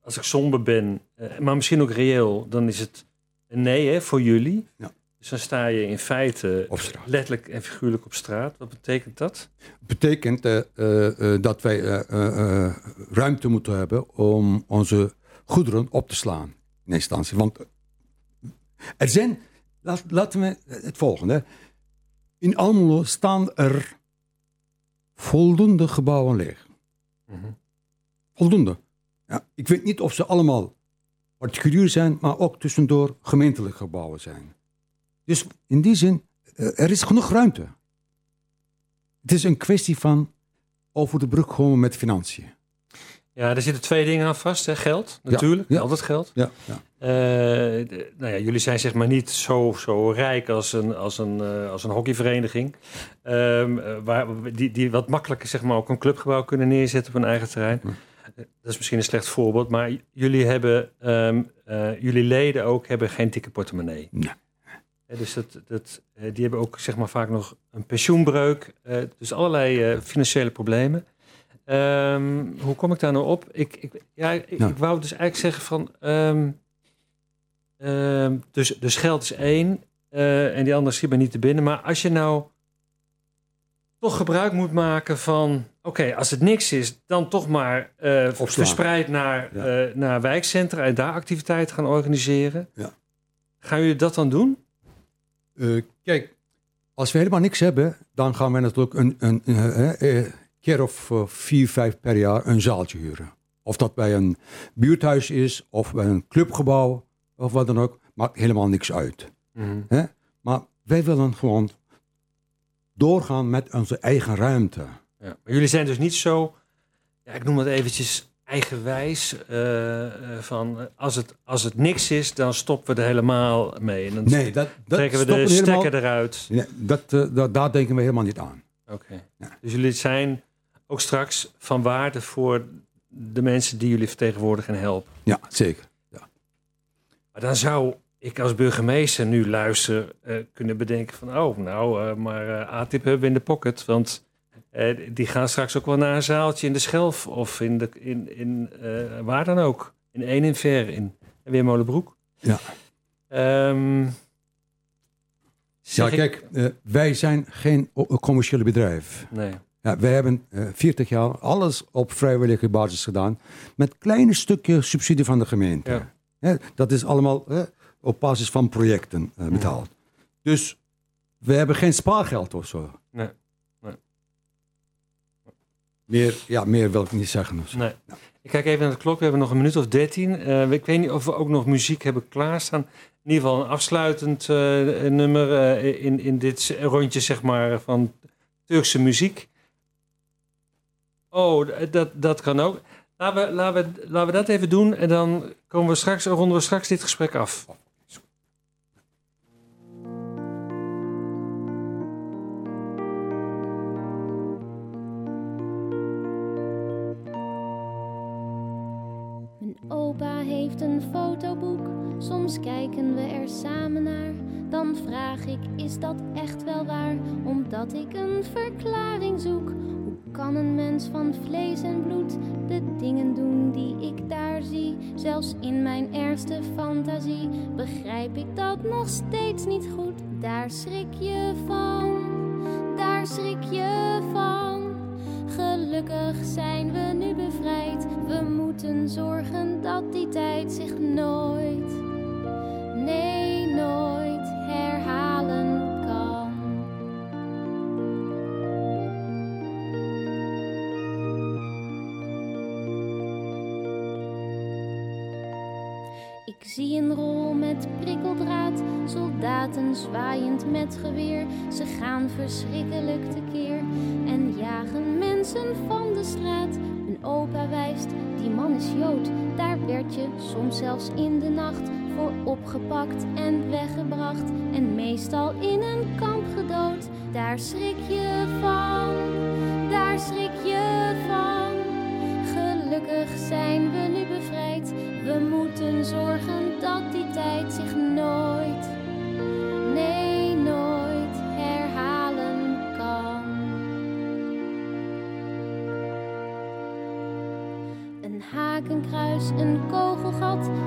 als ik somber ben, eh, maar misschien ook reëel, dan is het nee hè, voor jullie. Ja. Dus dan sta je in feite letterlijk en figuurlijk op straat. Wat betekent dat? betekent eh, eh, eh, dat wij ruimte moeten hebben om onze goederen op te slaan. In eerste instantie. Want er zijn, laat, laten we het volgende. In Almelo staan er voldoende gebouwen leeg. Voldoende. Ja, ik weet niet of ze allemaal particulier zijn, maar ook tussendoor gemeentelijke gebouwen zijn. Dus in die zin, eh, er is genoeg ruimte. Het is een kwestie van over de brug komen met financiën. Ja, er zitten twee dingen aan vast. Hè? Geld, natuurlijk. ja. Altijd geld. Ja, ja. Eh, de- nou ja, jullie zijn zeg maar niet zo, zo rijk als een, als een, eh, als een hockeyvereniging. Ehm, eh, waar, die, die wat makkelijker zeg maar, ook een clubgebouw kunnen neerzetten op hun eigen terrein. Ja. Dat is misschien een slecht voorbeeld, maar jullie hebben, ehm, eh, jullie leden ook hebben geen dikke portemonnee. Nee. Eh, dus dat, dat, eh, die hebben ook zeg maar, vaak nog een pensioenbreuk. eh, dus allerlei financiële problemen. Ehm, hoe kom ik daar nou op? Ik, ik, ja, ik, Ja. ik wou dus eigenlijk zeggen van... ehm, dus, dus geld is één en die andere schiet me niet te binnen. Maar als je nou toch gebruik moet maken van... Oké, als het niks is, dan toch maar eh, Opslaan. verspreid naar, Ja. eh, naar wijkcentra... en daar activiteiten gaan organiseren. Ja. Gaan jullie dat dan doen? Eh, kijk, als we helemaal niks hebben, dan gaan we natuurlijk een, een, keer of vier, vijf per jaar een zaaltje huren. Of dat bij een buurthuis is, of bij een clubgebouw, of wat dan ook. Maakt helemaal niks uit. Hè? Maar wij willen gewoon doorgaan met onze eigen ruimte. Ja. Maar jullie zijn dus niet zo, ja, ik noem het eventjes eigenwijs, eh, eh, van als het, als het niks is, dan stoppen we er helemaal mee. En dan Nee, dat, dat trekken we de helemaal- stekker eruit. Nee, dat, eh, dat, daar denken we helemaal niet aan. Oké. Ja. Dus jullie zijn ook straks van waarde voor de mensen die jullie vertegenwoordigen en helpen. Ja, zeker. Maar dan zou ik als burgemeester nu luisteren eh, kunnen bedenken van... oh, nou, maar ATIP hebben we in de pocket. Want eh, die gaan straks ook wel naar een zaaltje in de Schelf... of in, de, in, in eh, waar dan ook. In één in Ver, in Weermolenbroek. Ja. Ehm, Ja, kijk, eh, wij zijn geen commerciële bedrijf. Nee. Ja, wij hebben eh 40 jaar alles op vrijwillige basis gedaan. Met kleine stukje subsidie van de gemeente. Ja. Dat is allemaal op basis van projecten betaald. Dus we hebben geen spaargeld of zo. Nee. Nee. Meer, ja, meer wil ik niet zeggen. zo. Nee. Ik kijk even naar de klok. We hebben nog een minuut of dertien. Uh, ik weet niet of we ook nog muziek hebben klaarstaan. In ieder geval een afsluitend uh, nummer uh, in, in dit rondje zeg maar, van Turkse muziek. Oh, dat, dat kan ook. Laten we, laten, we, laten we dat even doen en dan komen we straks, ronden we straks dit gesprek af. Heeft een fotoboek, soms kijken we er samen naar. Dan vraag ik, is dat echt wel waar? Omdat ik een verklaring zoek kan een mens van vlees en bloed de dingen doen die ik daar zie? Zelfs in mijn ergste fantasie begrijp ik dat nog steeds niet goed. Daar schrik je van, daar schrik je van. Gelukkig zijn we nu We moeten zorgen dat die tijd zich nooit, nee, nooit herhalen Ik zie een rol met prikkeldraad, soldaten zwaaiend met geweer. Ze gaan verschrikkelijk tekeer en jagen mensen van de straat. Opa wijst, die man is Jood. Daar werd je soms zelfs in de nacht voor opgepakt en weggebracht. En meestal in een kamp gedood. Daar schrik je van, daar schrik je van. Gelukkig zijn we nu bevrijd. We moeten zorgen dat die tijd zich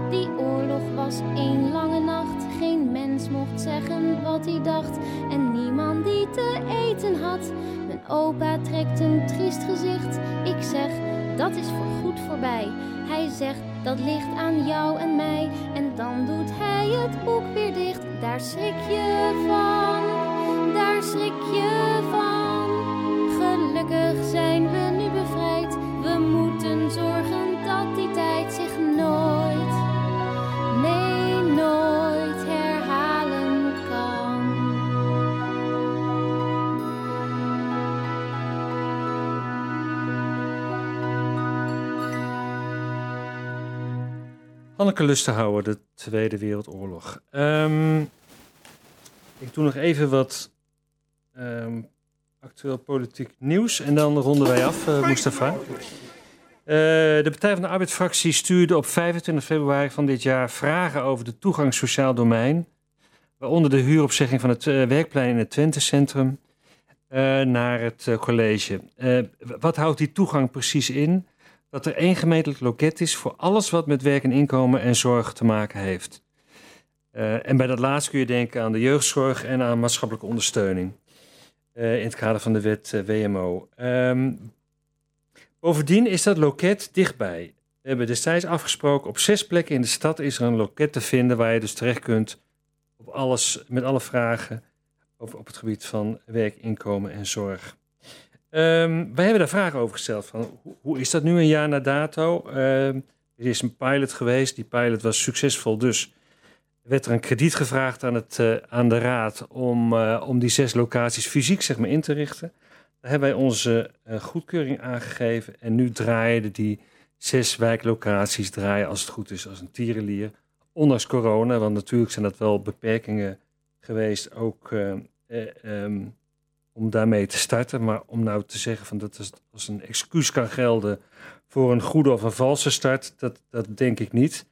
die oorlog was één lange nacht. Geen mens mocht zeggen wat hij dacht en niemand die te eten had. Mijn opa trekt een triest gezicht. Ik zeg dat is voorgoed voorbij. Hij zegt dat ligt aan jou en mij. En dan doet hij het boek weer dicht. Daar schrik je van, daar schrik je van. Gelukkig zijn we Hanneke Lustenhouwer, de Tweede Wereldoorlog. Um, ik doe nog even wat um, actueel politiek nieuws en dan ronden wij af, uh, Mustafa. Uh, de Partij van de Arbeidsfractie stuurde op 25 februari van dit jaar vragen over de toegang sociaal domein, waaronder de huuropzegging van het uh, werkplein in het Twente-centrum, naar het college. wat houdt die toegang precies in? Dat er één gemeentelijk loket is voor alles wat met werk en inkomen en zorg te maken heeft. Uh, en bij dat laatste kun je denken aan de jeugdzorg en aan maatschappelijke ondersteuning. Uh, in het kader van de wet uh, WMO. Um, bovendien is dat loket dichtbij. We hebben destijds afgesproken, op zes plekken in de stad is er een loket te vinden waar je dus terecht kunt op alles, met alle vragen over, op het gebied van werk, inkomen en zorg. Um, wij hebben daar vragen over gesteld. Van, hoe, is dat nu een jaar na dato? Um, er is een pilot geweest. Die pilot was succesvol. Dus werd er een krediet gevraagd aan, het, uh, aan de raad om, uh, om die zes locaties fysiek zeg maar, in te richten. Daar hebben wij onze uh, goedkeuring aangegeven. En nu draaien die zes wijklocaties draaien als het goed is als een tierenlier. Ondanks corona, want natuurlijk zijn dat wel beperkingen geweest. Ook um, om daarmee te starten. Maar om nou te zeggen van dat het als een excuus kan gelden voor een goede of een valse start, dat, dat denk ik niet.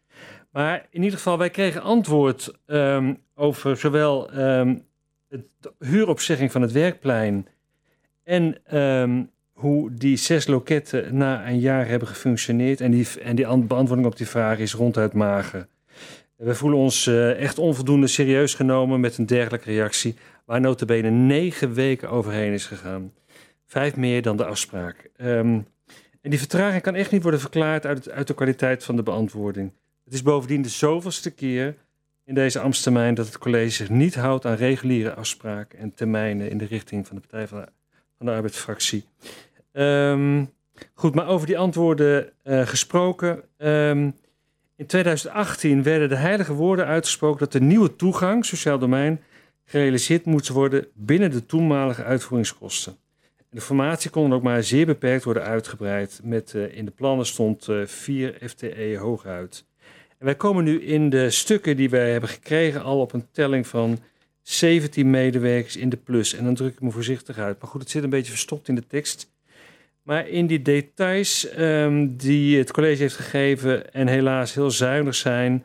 Maar in ieder geval, wij kregen antwoord um, over zowel um, de huuropzegging van het werkplein en um, hoe die zes loketten na een jaar hebben gefunctioneerd. En die, en die beantwoording op die vraag is ronduit mager. We voelen ons uh, echt onvoldoende serieus genomen met een dergelijke reactie waar notabene negen weken overheen is gegaan. Vijf meer dan de afspraak. Um, en die vertraging kan echt niet worden verklaard uit, uit de kwaliteit van de beantwoording. Het is bovendien de zoveelste keer in deze ambtstermijn dat het college zich niet houdt aan reguliere afspraken en termijnen in de richting van de Partij van de, Arbeidsfractie. Um, Goed, maar over die antwoorden uh, gesproken. Um, in 2018 werden de heilige woorden uitgesproken dat de nieuwe toegang, sociaal domein, gerealiseerd moest worden binnen de toenmalige uitvoeringskosten. De formatie kon ook maar zeer beperkt worden uitgebreid. Met, uh, in de plannen stond uh, 4 FTE hooguit. En wij komen nu in de stukken die wij hebben gekregen al op een telling van 17 medewerkers in de plus. En dan druk ik me voorzichtig uit. Maar goed, het zit een beetje verstopt in de tekst. Maar in die details um, die het college heeft gegeven en helaas heel zuinig zijn,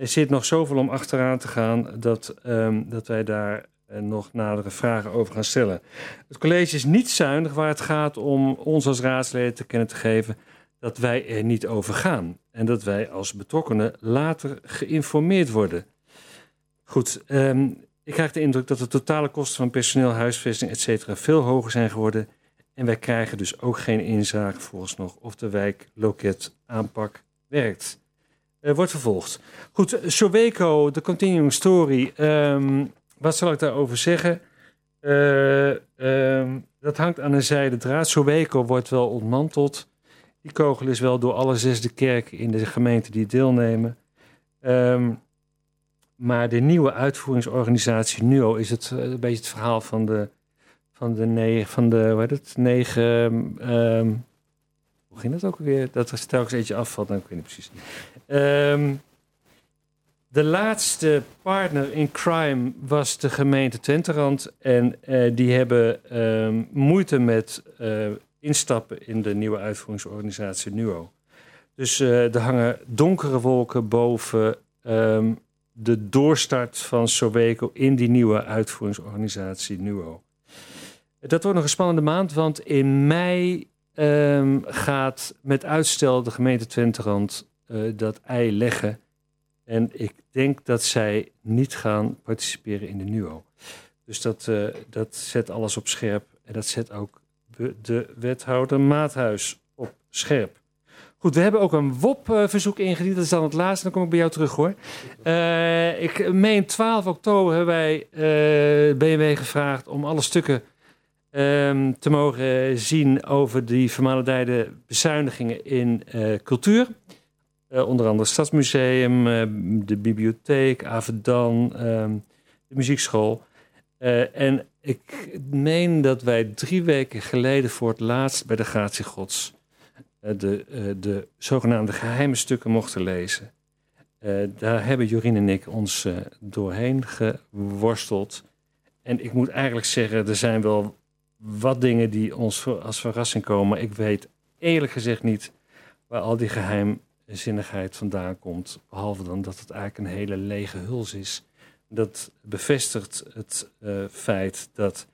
er zit nog zoveel om achteraan te gaan dat, um, dat wij daar uh, nog nadere vragen over gaan stellen. Het college is niet zuinig waar het gaat om ons als raadsleden te kennen te geven dat wij er niet over gaan. En dat wij als betrokkenen later geïnformeerd worden. Goed, um, ik krijg de indruk dat de totale kosten van personeel, huisvesting, etc. veel hoger zijn geworden en wij krijgen dus ook geen inzage vooralsnog of de wijkloket aanpak werkt. Uh, wordt vervolgd. Goed, Soweco, de continuing story. Um, wat zal ik daarover zeggen? Uh, um, dat hangt aan een zijde draad. Soweco wordt wel ontmanteld. Die kogel is wel door alle zes de kerken in de gemeente die deelnemen. Um, maar de nieuwe uitvoeringsorganisatie NUO is het uh, een beetje het verhaal van de van de negen, van de, heet het, negen, hoe dat ook weer? Dat er telkens eentje afvalt, nou, ik weet niet precies. Um, de laatste partner in crime was de gemeente Twenterand. En uh, die hebben um, moeite met uh, instappen in de nieuwe uitvoeringsorganisatie NUO. Dus uh, er hangen donkere wolken boven um, de doorstart van Soweco in die nieuwe uitvoeringsorganisatie NUO. Dat wordt nog een spannende maand, want in mei um, gaat met uitstel de gemeente Twenterand uh, dat ei leggen. En ik denk dat zij niet gaan participeren in de NUO. Dus dat, uh, dat zet alles op scherp. En dat zet ook de wethouder Maathuis op scherp. Goed, we hebben ook een WOP-verzoek ingediend. Dat is dan het laatste. Dan kom ik bij jou terug hoor. Uh, ik meen 12 oktober hebben wij uh, BMW gevraagd om alle stukken um, te mogen zien over die vermalendijde bezuinigingen in uh, cultuur. Uh, onder andere het Stadsmuseum, uh, de bibliotheek, Avedan, um, de muziekschool. en ik meen dat wij drie weken geleden voor het laatst bij de Gratie Gods de, de zogenaamde geheime stukken mochten lezen. daar hebben Jorien en ik ons doorheen geworsteld. En ik moet eigenlijk zeggen, er zijn wel wat dingen die ons als verrassing komen. Ik weet eerlijk gezegd niet waar al die geheimzinnigheid vandaan komt. Behalve dan dat het eigenlijk een hele lege huls is. Dat bevestigt het uh, feit dat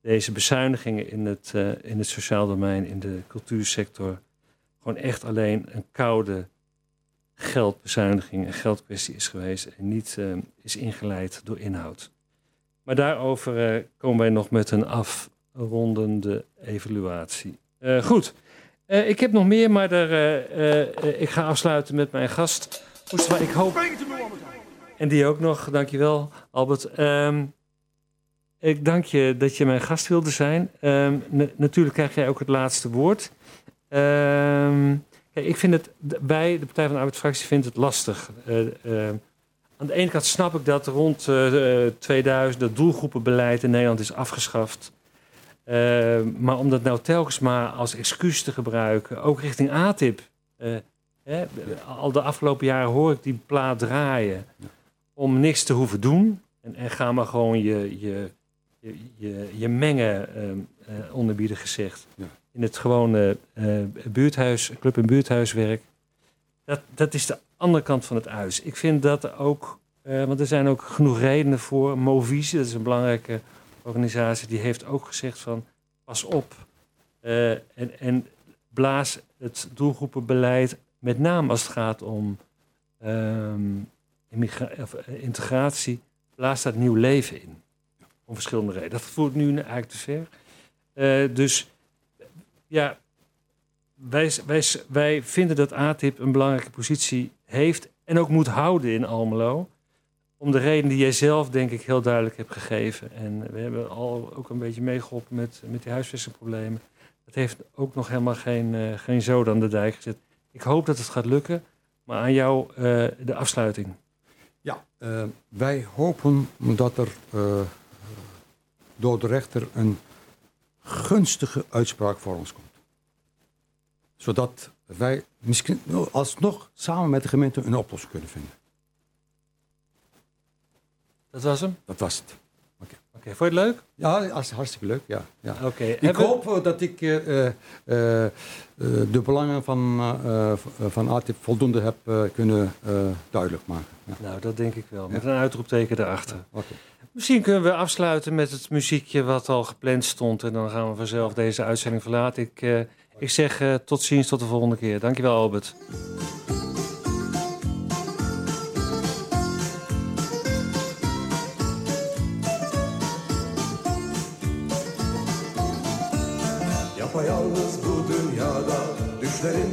deze bezuinigingen in het, uh, in het sociaal domein, in de cultuursector, gewoon echt alleen een koude geldbezuiniging, een geldkwestie is geweest en niet uh, is ingeleid door inhoud. Maar daarover komen wij nog met een af, rondende evaluatie. Uh, goed, uh, ik heb nog meer, maar daar, uh, ik ga afsluiten met mijn gast. Mustafa, ik hoop... En die ook nog, dankjewel Albert. Um, ik dank je dat je mijn gast wilde zijn. Um, natuurlijk krijg jij ook het laatste woord. Um, kijk, ik vind het, wij, de Partij van de Arbeidsfractie, vindt het lastig. aan de ene kant snap ik dat rond 2000 het doelgroepenbeleid in Nederland is afgeschaft. Uh, maar om dat nou telkens maar als excuus te gebruiken, ook richting ATIP. Uh, hè, al de afgelopen jaren hoor ik die plaat draaien om niks te hoeven doen. En, en ga maar gewoon je, je, je, je, mengen, uh, onderbieden gezegd, ja. in het gewone buurthuis, club- en buurthuiswerk. Dat, dat is de andere kant van het huis. Ik vind dat ook, want er zijn ook genoeg redenen voor. Movisie, dat is een belangrijke organisatie die heeft ook gezegd van pas op uh, en, en blaas het doelgroepenbeleid, met name als het gaat om of, uh, integratie, blaas dat nieuw leven in. Om verschillende redenen. Dat voert nu eigenlijk te ver. Uh, dus ja, wij, wij, wij vinden dat ATIP een belangrijke positie heeft en ook moet houden in Almelo. Om de reden die jij zelf, denk ik, heel duidelijk hebt gegeven. En we hebben al ook een beetje meegeholpen met, met die huisvestingproblemen. Het heeft ook nog helemaal geen, uh, geen zoden aan de dijk gezet. Ik hoop dat het gaat lukken, maar aan jou uh, de afsluiting. Ja, uh, wij hopen dat er door de rechter een gunstige uitspraak voor ons komt. Zodat wij misschien alsnog samen met de gemeente een oplossing kunnen vinden. Dat was hem? Dat was het. Oké, okay. vond je het leuk? Ja, hartstikke leuk. Ja, ja. Oké. Ik hoop dat ik uh, uh, de belangen van, van ATIP voldoende heb kunnen duidelijk maken. Ja. Nou, dat denk ik wel. Met een uitroepteken erachter. Okay. Misschien kunnen we afsluiten met het muziekje wat al gepland stond. En dan gaan we vanzelf deze uitzending verlaten. Ik, ik zeg tot ziens, tot de volgende keer. Dankjewel, Albert. that in